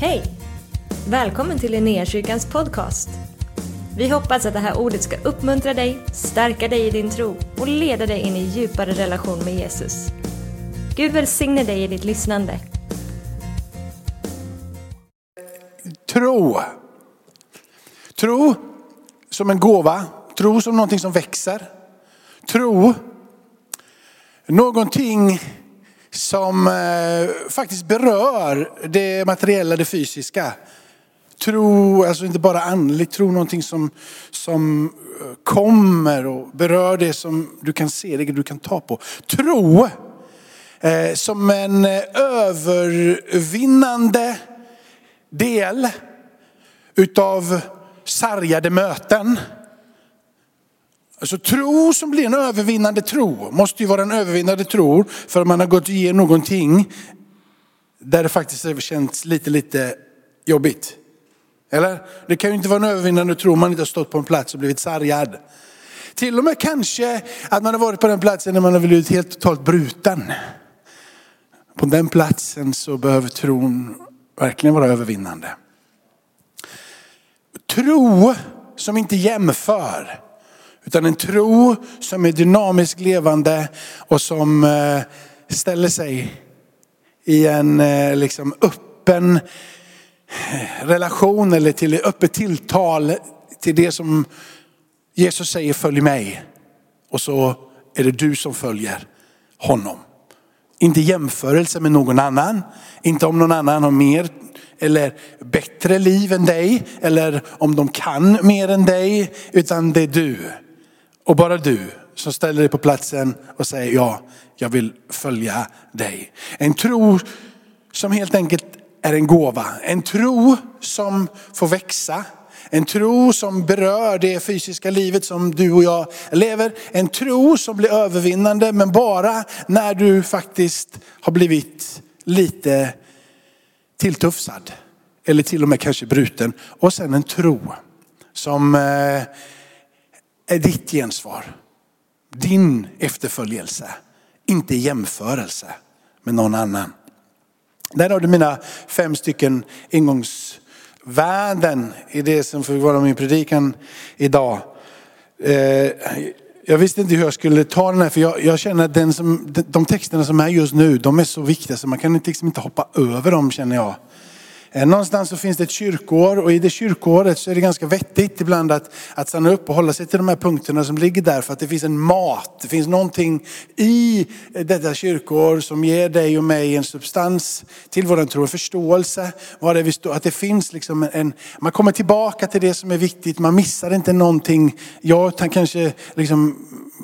Hej! Välkommen till Linnéakyrkans podcast. Vi hoppas att det här ordet ska uppmuntra dig, stärka dig i din tro och leda dig in i djupare relation med Jesus. Gud välsigne dig i ditt lyssnande. Tro. Tro som en gåva. Tro som någonting som växer. Tro. Någonting som eh, faktiskt berör det materiella, det fysiska. Tro, alltså inte bara andligt, tro någonting som, som eh, kommer och berör det som du kan se, det du kan ta på. Tro eh, som en eh, övervinnande del utav sargade möten. Alltså tro som blir en övervinnande tro måste ju vara en övervinnande tro för att man har gått igenom någonting där det faktiskt har känts lite, lite jobbigt. Eller? Det kan ju inte vara en övervinnande tro om man inte har stått på en plats och blivit sargad. Till och med kanske att man har varit på den platsen när man har blivit helt totalt bruten. På den platsen så behöver tron verkligen vara övervinnande. Tro som inte jämför. Utan en tro som är dynamiskt levande och som eh, ställer sig i en eh, liksom öppen eh, relation eller till öppet tilltal till det som Jesus säger följ mig. Och så är det du som följer honom. Inte jämförelse med någon annan, inte om någon annan har mer eller bättre liv än dig eller om de kan mer än dig, utan det är du. Och bara du som ställer dig på platsen och säger ja, jag vill följa dig. En tro som helt enkelt är en gåva. En tro som får växa. En tro som berör det fysiska livet som du och jag lever. En tro som blir övervinnande men bara när du faktiskt har blivit lite tilltufsad. Eller till och med kanske bruten. Och sen en tro som eh, är ditt gensvar. Din efterföljelse. Inte jämförelse med någon annan. Där har du mina fem stycken ingångsvärden i det som får vara min predikan idag. Eh, jag visste inte hur jag skulle ta den här för jag, jag känner att den som, de texterna som är just nu de är så viktiga så man kan liksom inte hoppa över dem känner jag. Eh, någonstans så finns det ett kyrkoår och i det kyrkoåret så är det ganska vettigt ibland att, att stanna upp och hålla sig till de här punkterna som ligger där för att det finns en mat. Det finns någonting i detta kyrkoår som ger dig och mig en substans till våran tro, en förståelse. Vad det vi stå, att det finns liksom en, man kommer tillbaka till det som är viktigt, man missar inte någonting. Jag kan kanske liksom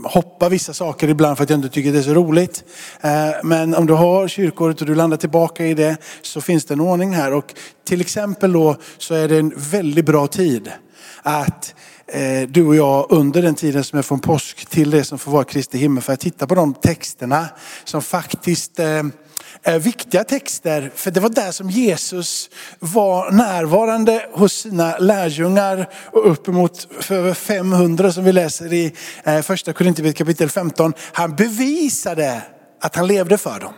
hoppa vissa saker ibland för att jag inte tycker det är så roligt. Eh, men om du har kyrkåret och du landar tillbaka i det så finns det en ordning här. Och till exempel då så är det en väldigt bra tid att eh, du och jag under den tiden som är från påsk till det som får vara Kristi himmel för att titta på de texterna som faktiskt eh, Eh, viktiga texter. För det var där som Jesus var närvarande hos sina lärjungar och uppemot över 500 som vi läser i eh, första Korinthierbrevet kapitel 15. Han bevisade att han levde för dem.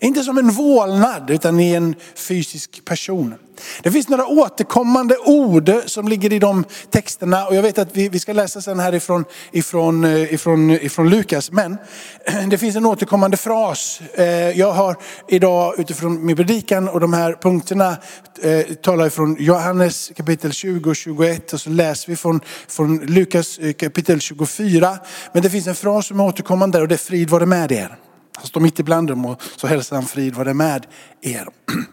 Inte som en vålnad utan i en fysisk person. Det finns några återkommande ord som ligger i de texterna och jag vet att vi, vi ska läsa sen härifrån ifrån, ifrån, ifrån, ifrån Lukas. Men det finns en återkommande fras. Eh, jag har idag utifrån min predikan och de här punkterna eh, talar ifrån Johannes kapitel 20 och 21 och så läser vi från, från Lukas kapitel 24. Men det finns en fras som är återkommande och det är frid vare med er. Han står mitt ibland dem och så hälsar han frid vare med er.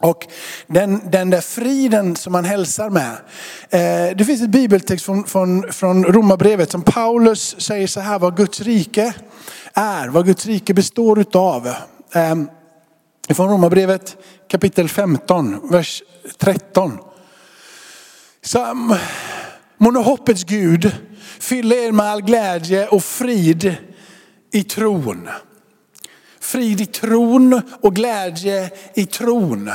Och den, den där friden som man hälsar med. Eh, det finns ett bibeltext från, från, från Romarbrevet som Paulus säger så här vad Guds rike är, vad Guds rike består utav. Eh, från Romarbrevet kapitel 15, vers 13. Så, mm, må hoppets Gud fylla er med all glädje och frid i tron frid i tron och glädje i tron.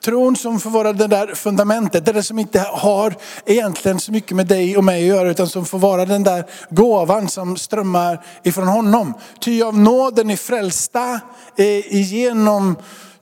Tron som får vara det där fundamentet, det där som inte har egentligen så mycket med dig och mig att göra utan som får vara den där gåvan som strömmar ifrån honom. Ty av nåden är frälsta eh, genom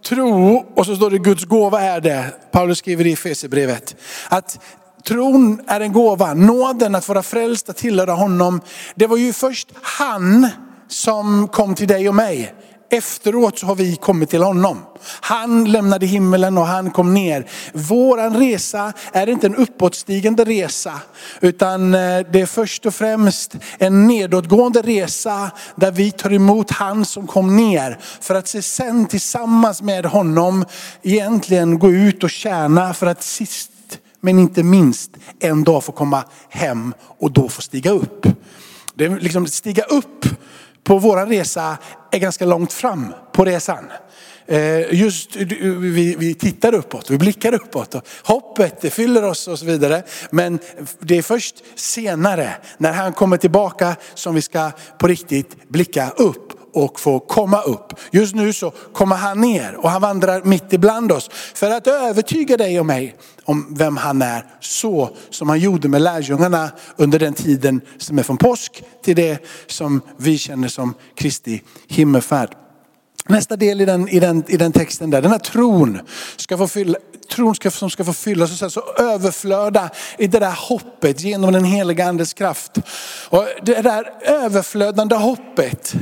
tro, och så står det Guds gåva är det. Paulus skriver i Efesierbrevet. Att tron är en gåva, nåden att vara frälst, att tillhöra honom. Det var ju först han som kom till dig och mig. Efteråt så har vi kommit till honom. Han lämnade himmelen och han kom ner. Våran resa är inte en uppåtstigande resa, utan eh, det är först och främst en nedåtgående resa där vi tar emot han som kom ner. För att sen tillsammans med honom egentligen gå ut och tjäna för att sist men inte minst en dag få komma hem och då få stiga upp. Det är liksom stiga upp på vår resa är ganska långt fram på resan. Eh, just vi, vi tittar uppåt, vi blickar uppåt. Och hoppet det fyller oss och så vidare. Men det är först senare när han kommer tillbaka som vi ska på riktigt blicka upp och få komma upp. Just nu så kommer han ner och han vandrar mitt ibland oss för att övertyga dig och mig om vem han är. Så som han gjorde med lärjungarna under den tiden som är från påsk till det som vi känner som Kristi himmelfärd. Nästa del i den, i, den, i den texten där, den här tron, ska få fylla, tron ska, som ska få fyllas och så överflöda i det där hoppet genom den heliga andes kraft. Och det där överflödande hoppet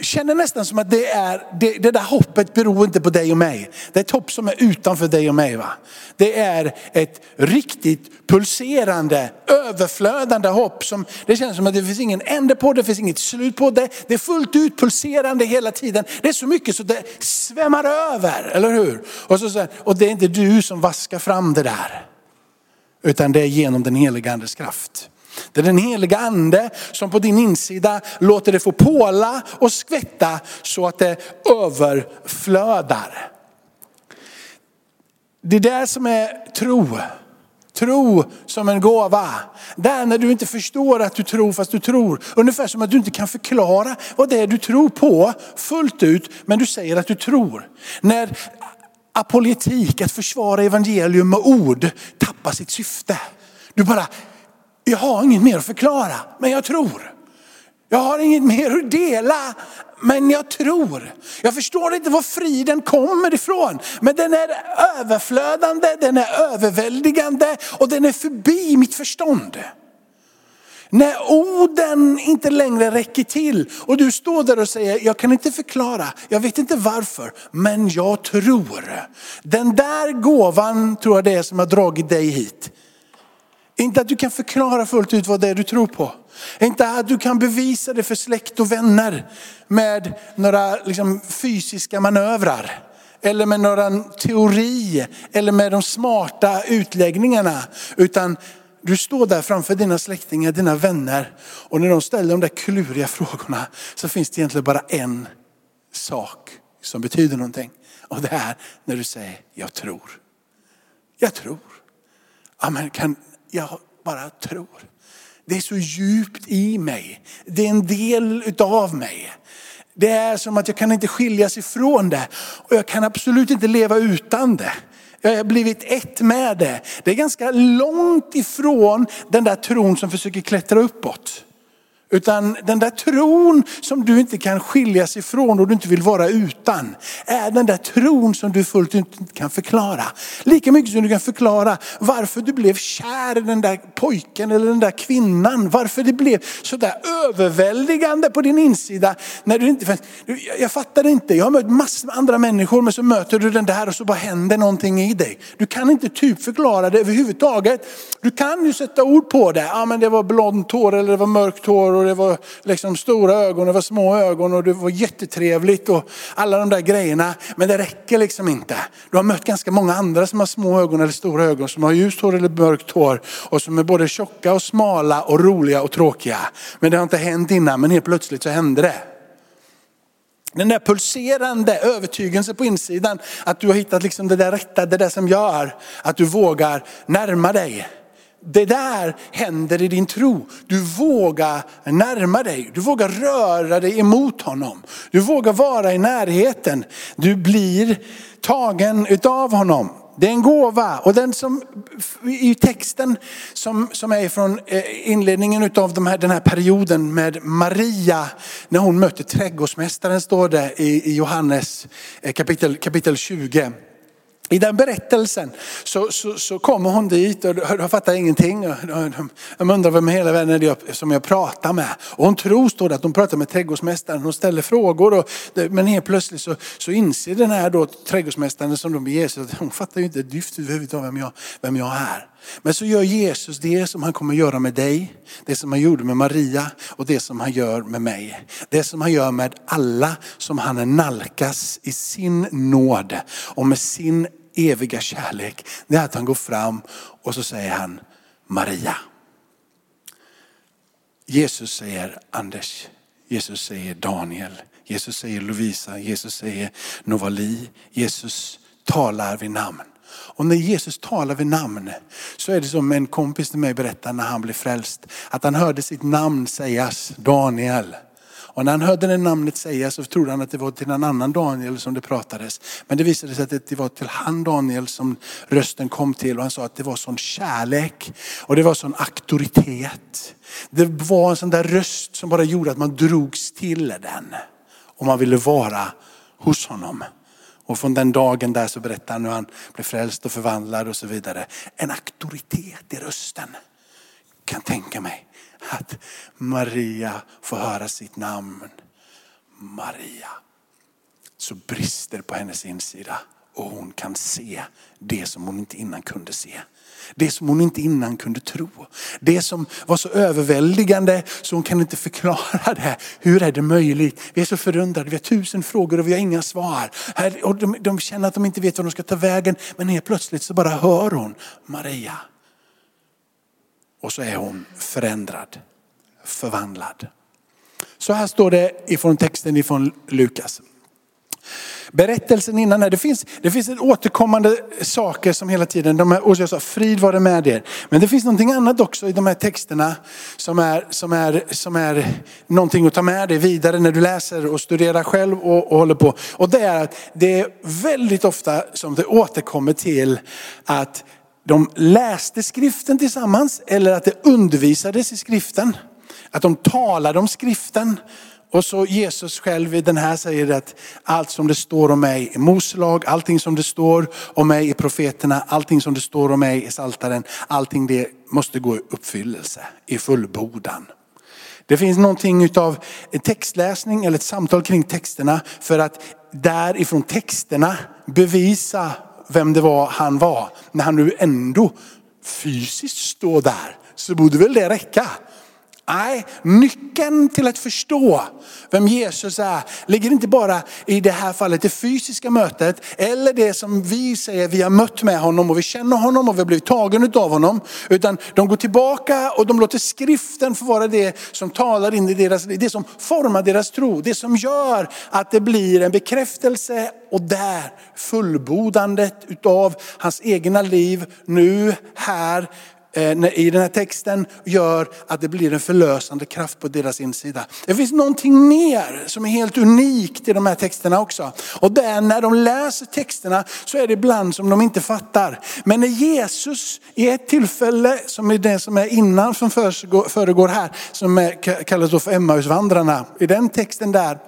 känner nästan som att det, är, det, det där hoppet beror inte på dig och mig. Det är ett hopp som är utanför dig och mig. Va? Det är ett riktigt pulserande, överflödande hopp. Som, det känns som att det finns ingen ände på det, det finns inget slut på det. Det är fullt ut pulserande hela tiden. Det är så mycket så det svämmar över, eller hur? Och, så, och det är inte du som vaskar fram det där. Utan det är genom den heliga andes kraft. Det är den heliga ande som på din insida låter det få påla och skvätta så att det överflödar. Det är det som är tro. Tro som en gåva. Det är när du inte förstår att du tror fast du tror. Ungefär som att du inte kan förklara vad det är du tror på fullt ut, men du säger att du tror. När apologetik, att försvara evangelium med ord, tappar sitt syfte. Du bara, jag har inget mer att förklara, men jag tror. Jag har inget mer att dela, men jag tror. Jag förstår inte var friden kommer ifrån. Men den är överflödande, den är överväldigande och den är förbi mitt förstånd. När orden inte längre räcker till och du står där och säger, jag kan inte förklara, jag vet inte varför, men jag tror. Den där gåvan tror jag det är som har dragit dig hit. Inte att du kan förklara fullt ut vad det är du tror på. Inte att du kan bevisa det för släkt och vänner med några liksom, fysiska manövrar. Eller med några teori eller med de smarta utläggningarna. Utan du står där framför dina släktingar, dina vänner och när de ställer de där kluriga frågorna så finns det egentligen bara en sak som betyder någonting. Och det är när du säger, jag tror. Jag tror. Amen, kan, jag bara tror. Det är så djupt i mig. Det är en del utav mig. Det är som att jag kan inte skiljas ifrån det och jag kan absolut inte leva utan det. Jag har blivit ett med det. Det är ganska långt ifrån den där tron som försöker klättra uppåt. Utan den där tron som du inte kan skiljas ifrån och du inte vill vara utan, är den där tron som du fullt ut inte kan förklara. Lika mycket som du kan förklara varför du blev kär i den där pojken eller den där kvinnan. Varför det blev så där överväldigande på din insida. När du inte, jag fattar inte, jag har mött massor med andra människor men så möter du den där och så bara händer någonting i dig. Du kan inte typ förklara det överhuvudtaget. Du kan ju sätta ord på det, ja men det var blont hår eller det var mörkt hår och det var liksom stora ögon, det var små ögon och det var jättetrevligt och alla de där grejerna. Men det räcker liksom inte. Du har mött ganska många andra som har små ögon eller stora ögon, som har ljust hår eller mörkt hår och som är både tjocka och smala och roliga och tråkiga. Men det har inte hänt innan, men helt plötsligt så hände det. Den där pulserande övertygelsen på insidan att du har hittat liksom det där rätta, det där som gör att du vågar närma dig det där händer i din tro. Du vågar närma dig, du vågar röra dig emot honom. Du vågar vara i närheten. Du blir tagen utav honom. Det är en gåva. Och den som i texten som, som är från eh, inledningen av de här, den här perioden med Maria, när hon möter trädgårdsmästaren står det i, i Johannes eh, kapitel, kapitel 20. I den berättelsen så, så, så kommer hon dit och de fattar ingenting. De undrar vem i hela världen är som jag pratar med. Och hon tror står det att hon pratar med trädgårdsmästaren. Hon ställer frågor. Och, men helt plötsligt så, så inser den här då, trädgårdsmästaren som de Jesus att hon fattar ju inte ett dyft överhuvudtaget vem jag, vem jag är. Men så gör Jesus det som han kommer göra med dig, det som han gjorde med Maria och det som han gör med mig. Det som han gör med alla som han nalkas i sin nåd och med sin eviga kärlek. Det är att han går fram och så säger han Maria. Jesus säger Anders, Jesus säger Daniel, Jesus säger Lovisa, Jesus säger Novali, Jesus talar vid namn. Och när Jesus talar vid namn så är det som en kompis till mig berättade när han blev frälst. Att han hörde sitt namn sägas, Daniel. Och när han hörde det namnet sägas så trodde han att det var till en annan Daniel som det pratades. Men det visade sig att det var till han Daniel som rösten kom till och han sa att det var sån kärlek och det var sån auktoritet. Det var en sån där röst som bara gjorde att man drogs till den. Och man ville vara hos honom. Och från den dagen där så berättar han hur han blev frälst och förvandlad och så vidare. En auktoritet i rösten. Kan tänka mig att Maria får höra sitt namn. Maria. Så brister på hennes insida och hon kan se det som hon inte innan kunde se. Det som hon inte innan kunde tro. Det som var så överväldigande så hon kan inte förklara det. Hur är det möjligt? Vi är så förundrade, vi har tusen frågor och vi har inga svar. Och de, de känner att de inte vet var de ska ta vägen. Men helt plötsligt så bara hör hon Maria. Och så är hon förändrad, förvandlad. Så här står det ifrån texten ifrån Lukas. Berättelsen innan här, det finns, det finns ett återkommande saker som hela tiden, de här, och jag sa frid var det med er. Men det finns någonting annat också i de här texterna som är, som är, som är någonting att ta med dig vidare när du läser och studerar själv och, och håller på. Och det är att det är väldigt ofta som det återkommer till att de läste skriften tillsammans eller att det undervisades i skriften. Att de talade om skriften. Och så Jesus själv i den här säger att allt som det står om mig i Moslag, allting som det står om mig i profeterna, allting som det står om mig i Saltaren, allting det måste gå i uppfyllelse, i fullbordan. Det finns någonting av en textläsning eller ett samtal kring texterna för att därifrån texterna bevisa vem det var han var. När han nu ändå fysiskt står där så borde väl det räcka. Nej, nyckeln till att förstå vem Jesus är ligger inte bara i det här fallet det fysiska mötet eller det som vi säger vi har mött med honom och vi känner honom och vi har blivit tagen av honom. Utan de går tillbaka och de låter skriften få vara det som talar in i deras liv, det som formar deras tro. Det som gör att det blir en bekräftelse och där fullbordandet utav hans egna liv nu, här, Eh, i den här texten gör att det blir en förlösande kraft på deras insida. Det finns någonting mer som är helt unikt i de här texterna också. Och det är när de läser texterna så är det ibland som de inte fattar. Men när Jesus i ett tillfälle, som är det som är innan som föregår här, som kallas för Emmausvandrarna. I den texten där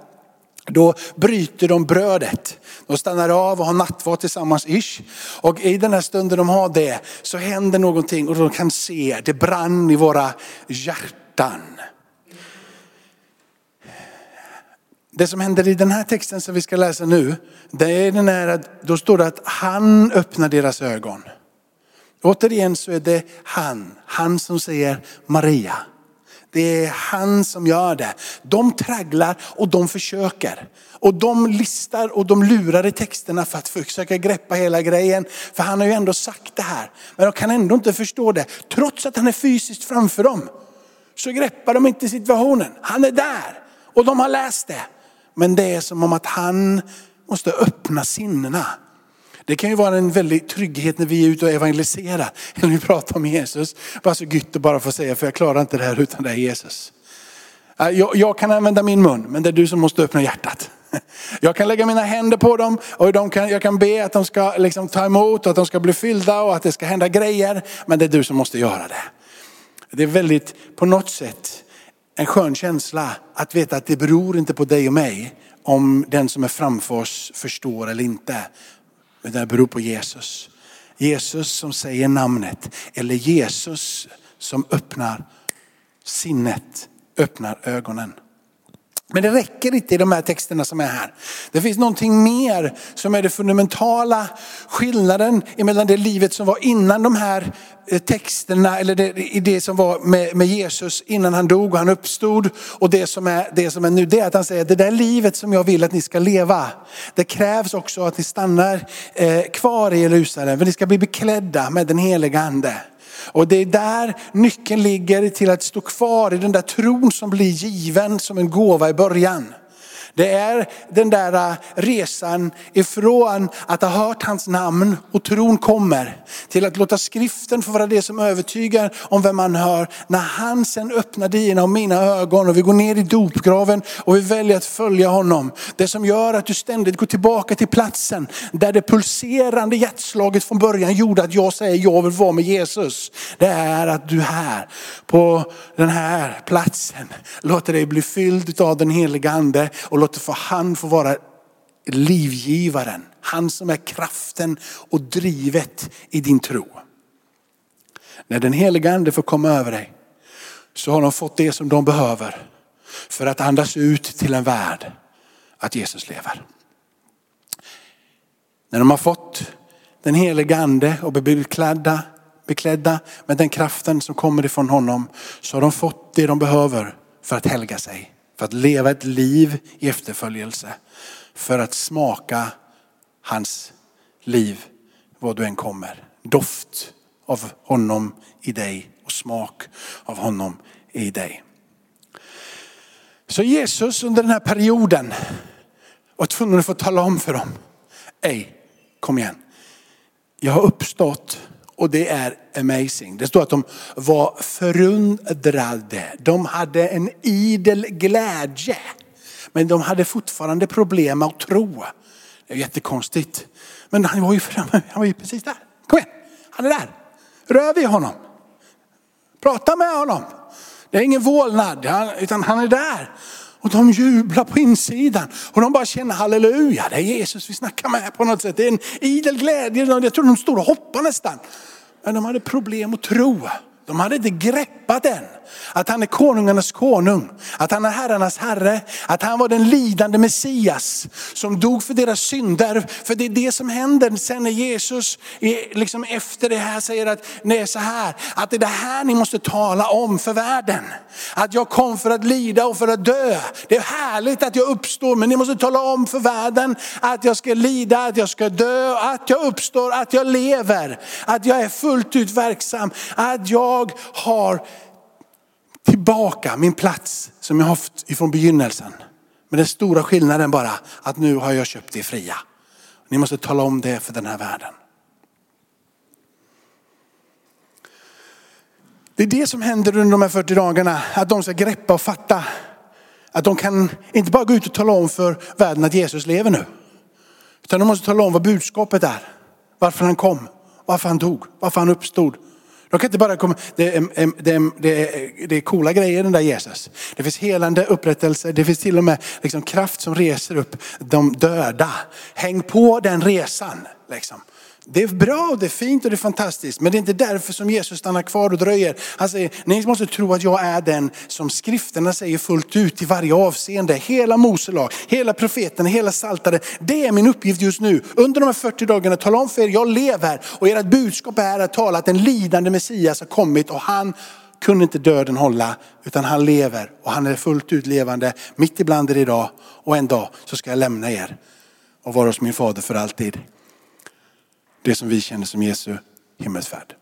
då bryter de brödet. De stannar av och har nattvard tillsammans ish. Och i den här stunden de har det så händer någonting och de kan se, det brann i våra hjärtan. Det som händer i den här texten som vi ska läsa nu, det är den här att då står det att han öppnar deras ögon. Återigen så är det han, han som säger Maria. Det är han som gör det. De tragglar och de försöker. Och de listar och de lurar i texterna för att försöka greppa hela grejen. För han har ju ändå sagt det här. Men de kan ändå inte förstå det. Trots att han är fysiskt framför dem. Så greppar de inte situationen. Han är där. Och de har läst det. Men det är som om att han måste öppna sinnena. Det kan ju vara en väldig trygghet när vi är ute och evangeliserar. Eller vi pratar om Jesus. Bara så gött att bara få säga, för jag klarar inte det här utan det är Jesus. Jag, jag kan använda min mun, men det är du som måste öppna hjärtat. Jag kan lägga mina händer på dem och de kan, jag kan be att de ska liksom ta emot, att de ska bli fyllda och att det ska hända grejer. Men det är du som måste göra det. Det är väldigt, på något sätt, en skön känsla att veta att det beror inte på dig och mig om den som är framför oss förstår eller inte. Men det beror på Jesus. Jesus som säger namnet eller Jesus som öppnar sinnet, öppnar ögonen. Men det räcker inte i de här texterna som är här. Det finns någonting mer som är den fundamentala skillnaden mellan det livet som var innan de här eh, texterna, eller det, det som var med, med, Jesus innan han dog och han uppstod. Och det som, är, det som är nu, det är att han säger att det där livet som jag vill att ni ska leva, det krävs också att ni stannar eh, kvar i Jerusalem, för ni ska bli beklädda med den heliga ande. Och det är där nyckeln ligger till att stå kvar i den där tron som blir given som en gåva i början. Det är den där äh, resan ifrån att ha hört hans namn och tron kommer till att låta skriften få vara det som övertygar om vem man hör. När han sen öppnar dina och mina ögon och vi går ner i dopgraven och vi väljer att följa honom. Det som gör att du ständigt går tillbaka till platsen där det pulserande hjärtslaget från början gjorde att jag säger jag vill vara med Jesus. Det är att du här på den här platsen låter dig bli fylld av den heliga ande och låter för han få vara livgivaren. Han som är kraften och drivet i din tro. När den heliga ande får komma över dig så har de fått det som de behöver för att andas ut till en värld att Jesus lever. När de har fått den heliga ande och blivit beklädda, beklädda med den kraften som kommer ifrån honom så har de fått det de behöver för att helga sig. För att leva ett liv i efterföljelse. För att smaka hans liv var du än kommer. Doft av honom i dig och smak av honom i dig. Så Jesus under den här perioden var tvungen att få tala om för dem. Ej, kom igen. Jag har uppstått och det är amazing. Det står att de var förundrade. De hade en idel glädje. Men de hade fortfarande problem med att tro. Det är jättekonstigt. Men han var ju, framme, han var ju precis där. Kom igen, han är där. Rör vid honom. Prata med honom. Det är ingen vålnad, utan han är där. Och de jublar på insidan. Och de bara känner halleluja, det är Jesus vi snackar med på något sätt. Det är en idel glädje. Jag tror de står och hoppar nästan. Men de hade problem att tro. De hade inte greppat än att han är konungarnas konung, att han är herrarnas herre, att han var den lidande Messias som dog för deras synder. För det är det som händer sen när Jesus liksom efter det här säger att det är så här, att det är det här ni måste tala om för världen. Att jag kom för att lida och för att dö. Det är härligt att jag uppstår men ni måste tala om för världen att jag ska lida, att jag ska dö, att jag uppstår, att jag lever, att jag är fullt ut verksam, att jag jag har tillbaka min plats som jag haft ifrån begynnelsen. Men den stora skillnaden bara att nu har jag köpt det fria. Ni måste tala om det för den här världen. Det är det som händer under de här 40 dagarna. Att de ska greppa och fatta. Att de kan inte bara gå ut och tala om för världen att Jesus lever nu. Utan de måste tala om vad budskapet är. Varför han kom, varför han dog, varför han uppstod de kan inte bara komma, det är, det, är, det, är, det är coola grejer den där Jesus. Det finns helande, upprättelse, det finns till och med liksom kraft som reser upp de döda. Häng på den resan. Liksom. Det är bra, det är fint och det är fantastiskt. Men det är inte därför som Jesus stannar kvar och dröjer. Han säger, ni måste tro att jag är den som skrifterna säger fullt ut i varje avseende. Hela Moselag, hela profeten, hela saltare. Det är min uppgift just nu. Under de här 40 dagarna, tala om för er, jag lever. Och ert budskap är att tala att en lidande Messias har kommit och han kunde inte döden hålla, utan han lever och han är fullt ut levande mitt ibland er idag. Och en dag så ska jag lämna er och vara hos min fader för alltid det som vi känner som Jesu himmelsfärd.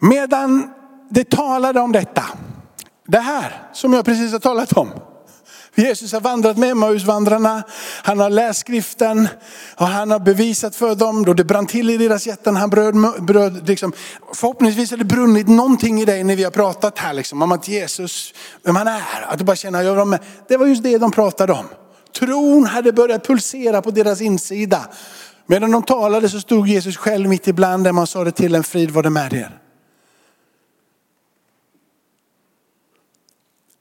Medan det talade om detta, det här som jag precis har talat om. Jesus har vandrat med Emmausvandrarna, han har läst skriften och han har bevisat för dem då det brann till i deras hjärtan. Han bröd, bröd liksom, förhoppningsvis har det brunnit någonting i dig när vi har pratat här liksom, om att Jesus, vem han är. Att du bara känner, jag var med. Det var just det de pratade om. Tron hade börjat pulsera på deras insida. Medan de talade så stod Jesus själv mitt ibland dem och sa det till en frid var det med er.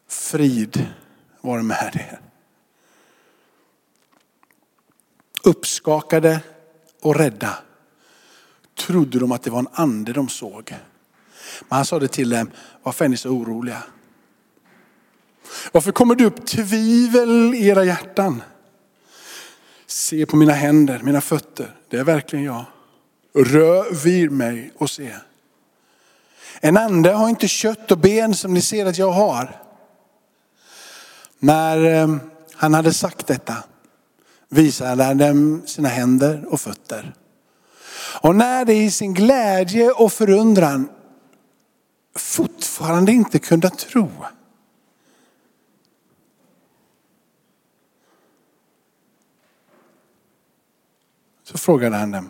Frid var det med er. Uppskakade och rädda trodde de att det var en ande de såg. Men han sa det till dem, varför är ni så oroliga? Varför kommer det upp tvivel i era hjärtan? Se på mina händer, mina fötter, det är verkligen jag. Rör vid mig och se. En ande har inte kött och ben som ni ser att jag har. När eh, han hade sagt detta visade han dem sina händer och fötter. Och när det i sin glädje och förundran fortfarande inte kunde tro. Frågade han dem,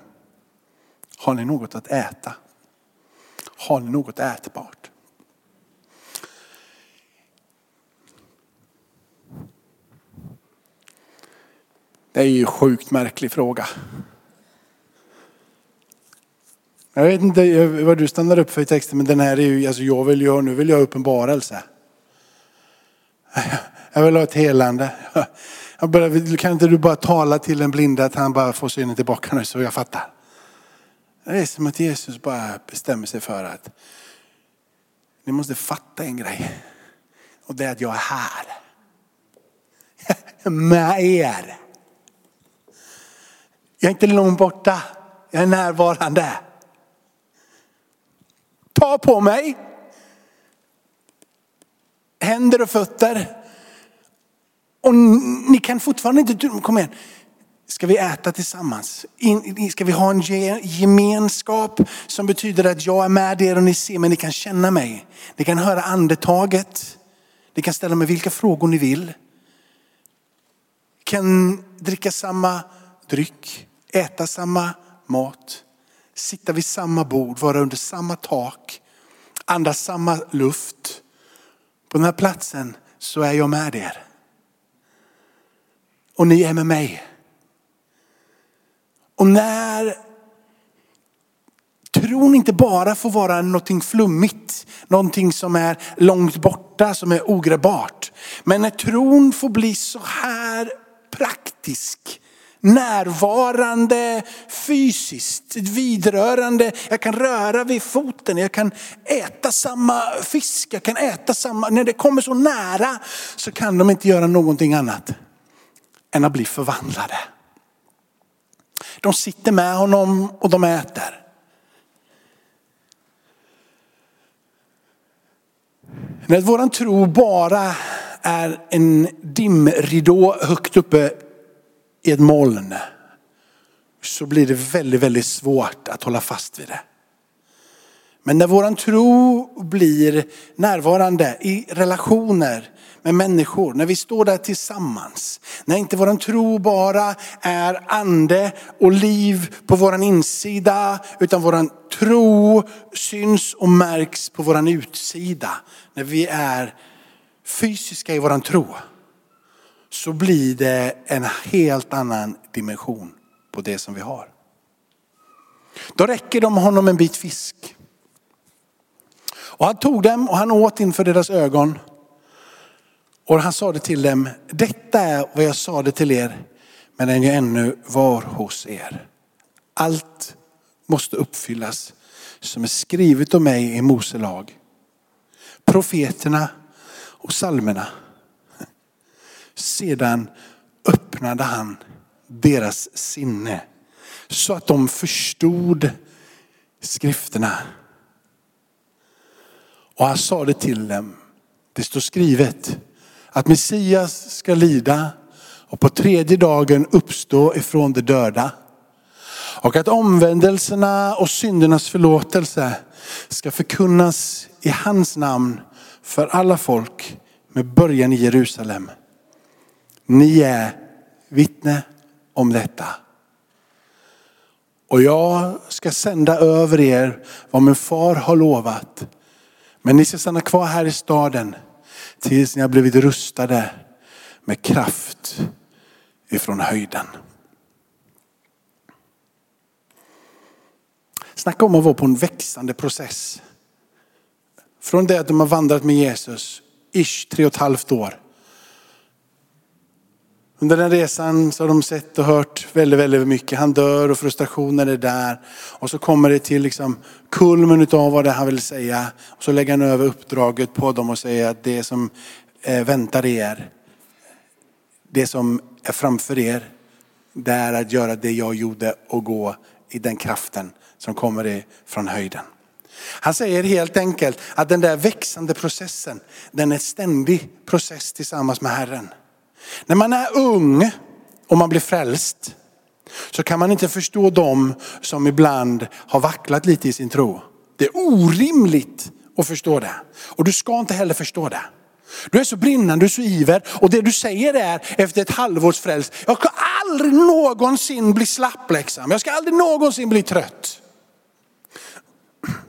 har ni något att äta? Har ni något ätbart? Det är ju en sjukt märklig fråga. Jag vet inte vad du stannar upp för i texten, men den här är ju, alltså jag vill ju, nu vill jag ha uppenbarelse. Jag vill ha ett helande. Jag bara, kan inte du bara tala till den blinda att han bara får synen tillbaka nu så jag fattar. Det är som att Jesus bara bestämmer sig för att ni måste fatta en grej. Och det är att jag är här. Med er. Jag är inte långt borta. Jag är närvarande. Ta på mig. Händer och fötter. Och ni kan fortfarande inte, kom igen. Ska vi äta tillsammans? Ska vi ha en gemenskap som betyder att jag är med er och ni ser mig, ni kan känna mig. Ni kan höra andetaget. Ni kan ställa mig vilka frågor ni vill. Kan dricka samma dryck, äta samma mat, sitta vid samma bord, vara under samma tak, andas samma luft. På den här platsen så är jag med er. Och ni är med mig. Och när tron inte bara får vara någonting flummigt, någonting som är långt borta, som är ogrebbart. Men när tron får bli så här praktisk, närvarande, fysiskt, vidrörande. Jag kan röra vid foten, jag kan äta samma fisk, jag kan äta samma, när det kommer så nära så kan de inte göra någonting annat än att bli förvandlade. De sitter med honom och de äter. När våran tro bara är en dimridå högt uppe i ett moln så blir det väldigt, väldigt svårt att hålla fast vid det. Men när våran tro blir närvarande i relationer med människor, när vi står där tillsammans, när inte våran tro bara är ande och liv på våran insida, utan våran tro syns och märks på våran utsida. När vi är fysiska i våran tro så blir det en helt annan dimension på det som vi har. Då räcker de honom en bit fisk. Och han tog dem och han åt inför deras ögon. Och han sade till dem, detta är vad jag sade till er medan jag ännu var hos er. Allt måste uppfyllas som är skrivet om mig i Mose lag. Profeterna och salmerna. Sedan öppnade han deras sinne så att de förstod skrifterna. Och han sade till dem. Det står skrivet att Messias ska lida och på tredje dagen uppstå ifrån de döda. Och att omvändelserna och syndernas förlåtelse ska förkunnas i hans namn för alla folk med början i Jerusalem. Ni är vittne om detta. Och jag ska sända över er vad min far har lovat. Men ni ska stanna kvar här i staden tills ni har blivit rustade med kraft ifrån höjden. Snacka om att vara på en växande process. Från det att de har vandrat med Jesus, ish tre och ett halvt år. Under den resan så har de sett och hört väldigt, väldigt mycket. Han dör och frustrationen är där. Och så kommer det till liksom kulmen av vad det han vill säga. Och så lägger han över uppdraget på dem och säger att det som eh, väntar er, det som är framför er, det är att göra det jag gjorde och gå i den kraften som kommer från höjden. Han säger helt enkelt att den där växande processen, den är en ständig process tillsammans med Herren. När man är ung och man blir frälst så kan man inte förstå dem som ibland har vacklat lite i sin tro. Det är orimligt att förstå det. Och du ska inte heller förstå det. Du är så brinnande, du är så iver och det du säger är efter ett halvårs frälst, jag ska aldrig någonsin bli slapp liksom. Jag ska aldrig någonsin bli trött.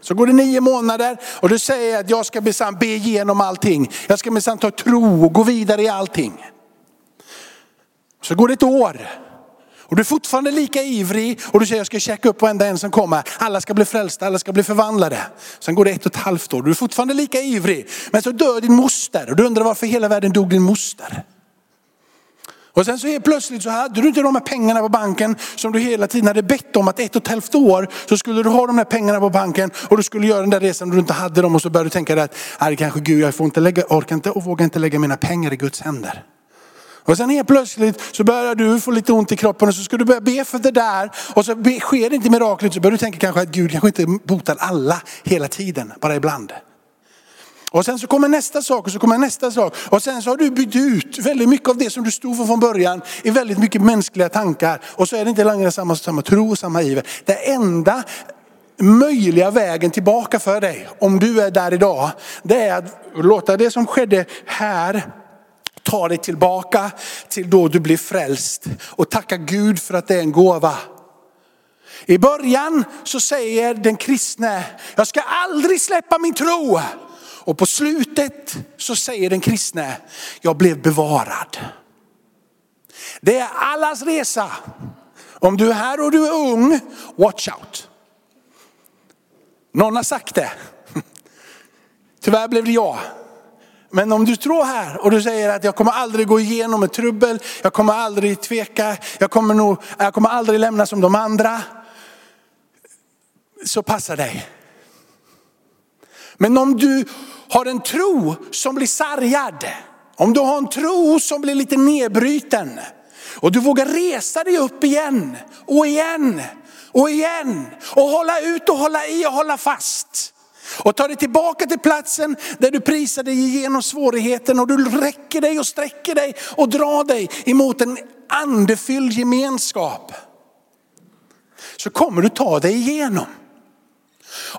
Så går det nio månader och du säger att jag ska minsann be igenom allting. Jag ska minsann ta tro och gå vidare i allting. Så går det ett år. Och du är fortfarande lika ivrig och du säger jag ska checka upp varenda en som kommer. Alla ska bli frälsta, alla ska bli förvandlade. Sen går det ett och ett halvt år. Du är fortfarande lika ivrig. Men så dör din moster och du undrar varför hela världen dog din moster. Och sen så helt plötsligt så hade du inte de här pengarna på banken som du hela tiden hade bett om att ett och ett halvt år så skulle du ha de här pengarna på banken och du skulle göra den där resan och du inte hade dem och så började du tänka att det kanske Gud, jag får inte lägga, orkar inte och vågar inte lägga mina pengar i Guds händer. Och sen helt plötsligt så börjar du få lite ont i kroppen och så ska du börja be för det där. Och så sker det inte miraklet så börjar du tänka kanske att Gud kanske inte botar alla hela tiden, bara ibland. Och sen så kommer nästa sak och så kommer nästa sak. Och sen så har du bytt ut väldigt mycket av det som du stod för från början i väldigt mycket mänskliga tankar. Och så är det inte längre samma, samma tro och samma iver. Det enda möjliga vägen tillbaka för dig, om du är där idag, det är att låta det som skedde här ta dig tillbaka till då du blir frälst och tacka Gud för att det är en gåva. I början så säger den kristne, jag ska aldrig släppa min tro. Och på slutet så säger den kristne, jag blev bevarad. Det är allas resa. Om du är här och du är ung, watch out. Någon har sagt det. Tyvärr blev det jag. Men om du tror här och du säger att jag kommer aldrig gå igenom ett trubbel, jag kommer aldrig tveka, jag kommer, nog, jag kommer aldrig lämna som de andra. Så passa dig. Men om du har en tro som blir sargad, om du har en tro som blir lite nedbruten och du vågar resa dig upp igen och igen och igen och hålla ut och hålla i och hålla fast. Och ta dig tillbaka till platsen där du prisar dig igenom svårigheten och du räcker dig och sträcker dig och drar dig emot en andefylld gemenskap. Så kommer du ta dig igenom.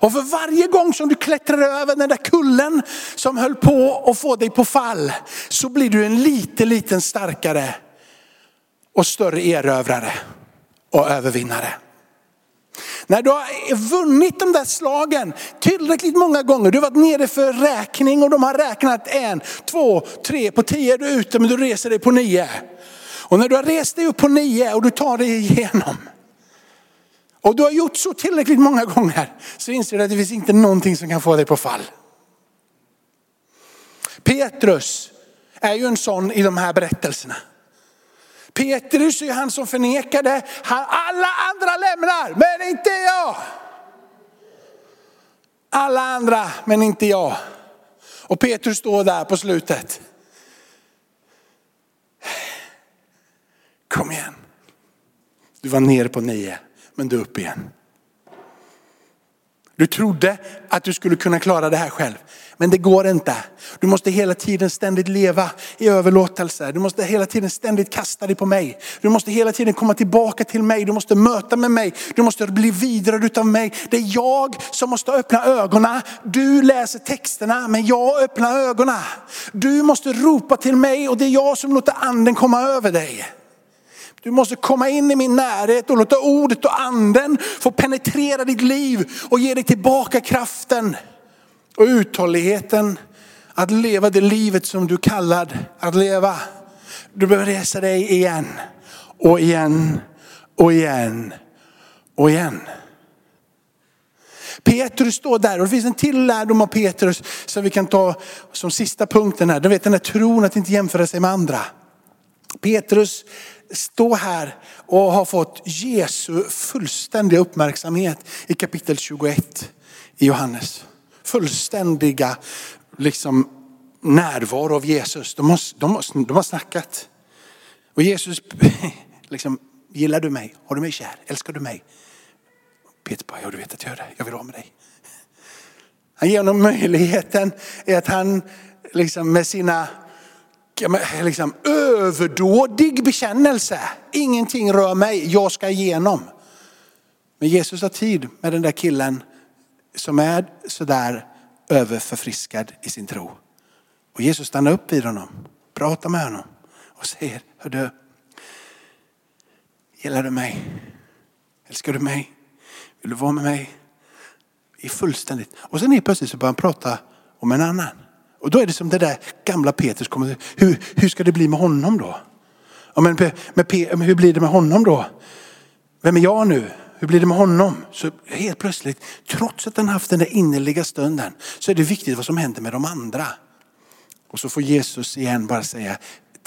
Och för varje gång som du klättrar över den där kullen som höll på att få dig på fall så blir du en lite, liten starkare och större erövrare och övervinnare. När du har vunnit de där slagen tillräckligt många gånger, du har varit nere för räkning och de har räknat en, två, tre, på tio är du ute men du reser dig på nio. Och när du har rest dig upp på nio och du tar dig igenom, och du har gjort så tillräckligt många gånger så inser du att det finns inte någonting som kan få dig på fall. Petrus är ju en sån i de här berättelserna. Petrus är han som förnekade, alla andra lämnar men inte jag. Alla andra men inte jag. Och Petrus står där på slutet. Kom igen. Du var nere på nio men du är upp igen. Du trodde att du skulle kunna klara det här själv. Men det går inte. Du måste hela tiden ständigt leva i överlåtelse. Du måste hela tiden ständigt kasta dig på mig. Du måste hela tiden komma tillbaka till mig. Du måste möta med mig. Du måste bli vidare utav mig. Det är jag som måste öppna ögonen. Du läser texterna men jag öppnar ögonen. Du måste ropa till mig och det är jag som låter anden komma över dig. Du måste komma in i min närhet och låta ordet och anden få penetrera ditt liv och ge dig tillbaka kraften och uthålligheten att leva det livet som du kallad att leva. Du behöver resa dig igen och igen och igen och igen. Petrus står där och det finns en till lärdom av Petrus som vi kan ta som sista punkten här. Du vet den här tron att inte jämföra sig med andra. Petrus Stå här och ha fått Jesu fullständiga uppmärksamhet i kapitel 21 i Johannes. Fullständiga liksom, närvaro av Jesus. De har, de, har, de har snackat. Och Jesus, liksom, gillar du mig? Har du mig kär? Älskar du mig? Peter bara, ja du vet att jag gör det. Jag vill vara med dig. Han ger honom möjligheten att han liksom med sina liksom, överdådig bekännelse. Ingenting rör mig, jag ska igenom. Men Jesus har tid med den där killen som är sådär överförfriskad i sin tro. Och Jesus stannar upp vid honom, pratar med honom och säger, hör du, gillar du mig? Älskar du mig? Vill du vara med mig? I fullständigt. Och sen är plötsligt så börjar han prata om en annan. Och då är det som det där gamla Petrus kommer, hur, hur ska det bli med honom då? Ja, men med, med, hur blir det med honom då? Vem är jag nu? Hur blir det med honom? Så helt plötsligt, trots att han haft den där innerliga stunden, så är det viktigt vad som händer med de andra. Och så får Jesus igen bara säga,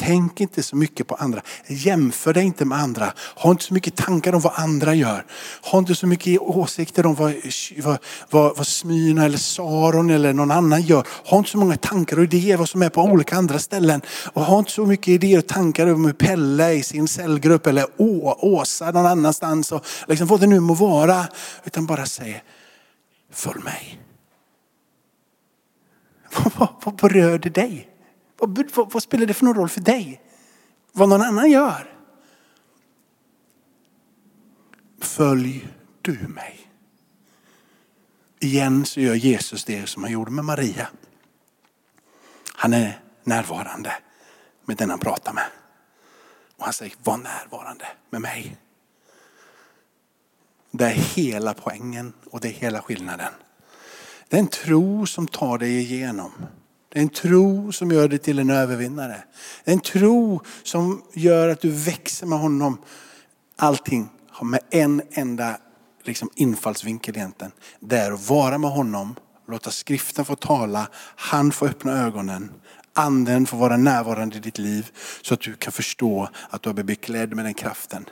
Tänk inte så mycket på andra. Jämför dig inte med andra. Ha inte så mycket tankar om vad andra gör. Ha inte så mycket åsikter om vad, vad, vad, vad Smyrna eller Saron eller någon annan gör. Ha inte så många tankar och idéer vad som är på olika andra ställen. Och ha inte så mycket idéer och tankar om Pelle i sin cellgrupp eller Å, Åsa någon annanstans. Och liksom vad det nu må vara. Utan bara säg, följ mig. Vad, vad berör det dig? Vad, vad, vad spelar det för någon roll för dig? Vad någon annan gör? Följ du mig. Igen så gör Jesus det som han gjorde med Maria. Han är närvarande med den han pratar med. Och han säger, var närvarande med mig. Det är hela poängen och det är hela skillnaden. Det är en tro som tar dig igenom. Det är en tro som gör dig till en övervinnare. En tro som gör att du växer med honom. Allting har med en enda liksom infallsvinkel egentligen. Det är att vara med honom, låta skriften få tala, han får öppna ögonen. Anden får vara närvarande i ditt liv så att du kan förstå att du har blivit beklädd med den kraften.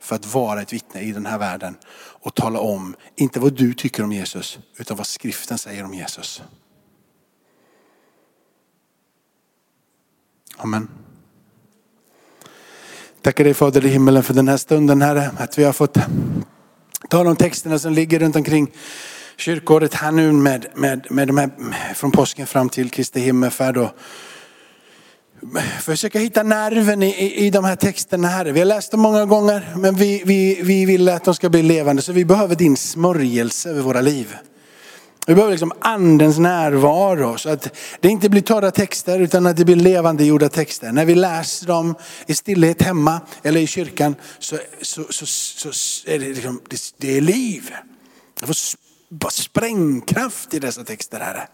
För att vara ett vittne i den här världen och tala om, inte vad du tycker om Jesus, utan vad skriften säger om Jesus. Amen. Tackar dig Fader i himmelen för den här stunden Herre. Att vi har fått ta de texterna som ligger runt omkring kyrkåret här nu med, med, med de här från påsken fram till Kristi himmelfärd. Och försöka hitta nerven i, i, i de här texterna Herre. Vi har läst dem många gånger men vi, vi, vi vill att de ska bli levande så vi behöver din smörjelse över våra liv. Vi behöver liksom andens närvaro så att det inte blir torra texter utan att det blir levande gjorda texter. När vi läser dem i stillhet hemma eller i kyrkan så, så, så, så är det, liksom, det, det är liv. Det får sprängkraft i dessa texter Herre.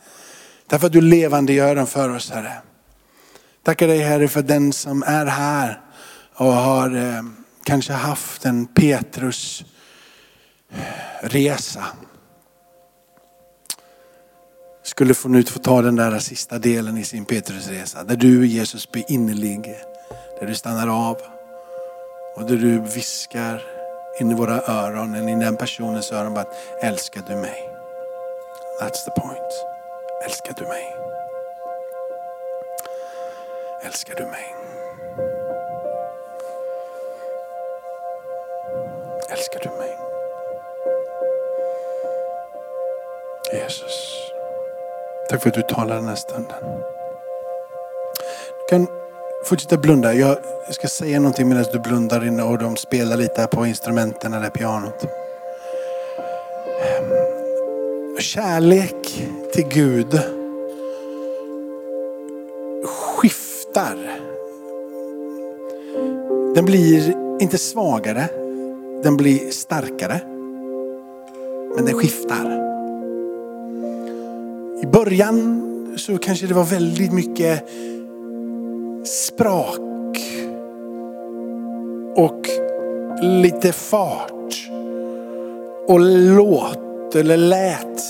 Därför att du levande gör dem för oss Herre. Tackar dig Herre för den som är här och har eh, kanske haft en Petrus eh, resa skulle få nu få ta den där sista delen i sin Petrusresa. Där du Jesus blir innerlig. Där du stannar av. Och där du viskar in i våra öron, in i den personens öron. att älskar du mig? That's the point. Älskar du mig? Älskar du mig? Älskar du mig? Jesus. Tack för att du talar den här stunden. Du kan fortsätta blunda. Jag ska säga någonting medan du blundar inne och de spelar lite på instrumenten eller pianot. Ehm, kärlek till Gud skiftar. Den blir inte svagare, den blir starkare. Men den skiftar. I början så kanske det var väldigt mycket sprak och lite fart och låt eller lät.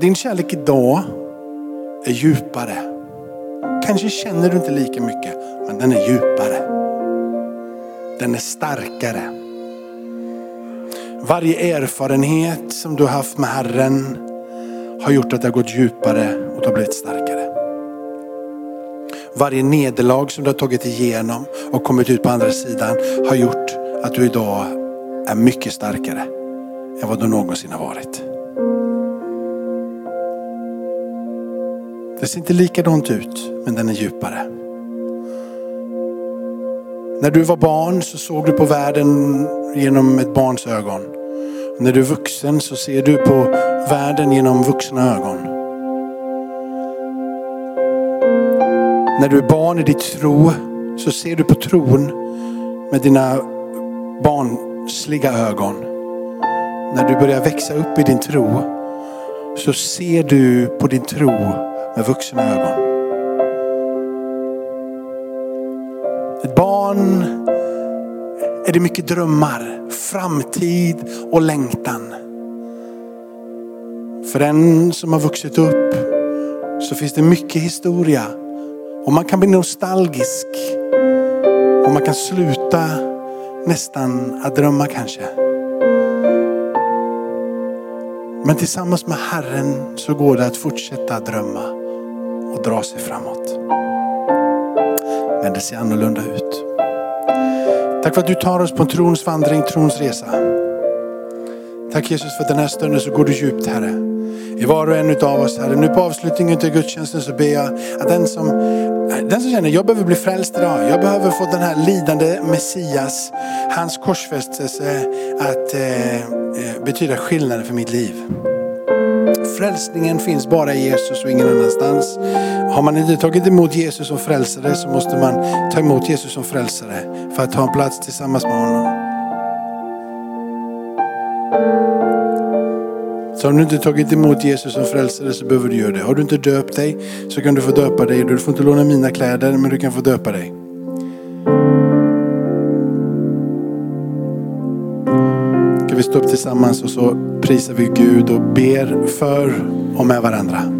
Din kärlek idag är djupare. Kanske känner du inte lika mycket, men den är djupare. Den är starkare. Varje erfarenhet som du har haft med Herren har gjort att det har gått djupare och du har blivit starkare. Varje nederlag som du har tagit igenom och kommit ut på andra sidan har gjort att du idag är mycket starkare än vad du någonsin har varit. Det ser inte likadant ut, men den är djupare. När du var barn så såg du på världen genom ett barns ögon. När du är vuxen så ser du på världen genom vuxna ögon. När du är barn i ditt tro så ser du på tron med dina barnsliga ögon. När du börjar växa upp i din tro så ser du på din tro med vuxna ögon. Ett barn är det mycket drömmar, framtid och längtan. För den som har vuxit upp så finns det mycket historia och man kan bli nostalgisk och man kan sluta nästan att drömma kanske. Men tillsammans med Herren så går det att fortsätta drömma och dra sig framåt. Men det ser annorlunda ut. Tack för att du tar oss på en trons vandring, trons resa. Tack Jesus för den här stunden så går du djupt Herre. I var och en av oss Herre. Nu på avslutningen till gudstjänsten så ber jag att den som, eh, den som känner jag behöver bli frälst idag. Jag behöver få den här lidande Messias, hans korsfästelse att eh, eh betyda skillnaden för mitt liv. Frälsningen finns bara i Jesus och ingen annanstans. Har man inte tagit emot Jesus som frälsare så måste man ta emot Jesus som frälsare för att ha en plats tillsammans med honom. Så om du inte tagit emot Jesus som frälsare så behöver du göra det. Har du inte döpt dig så kan du få döpa dig. Du får inte låna mina kläder men du kan få döpa dig. Ska vi stå upp tillsammans och så prisar vi Gud och ber för och med varandra.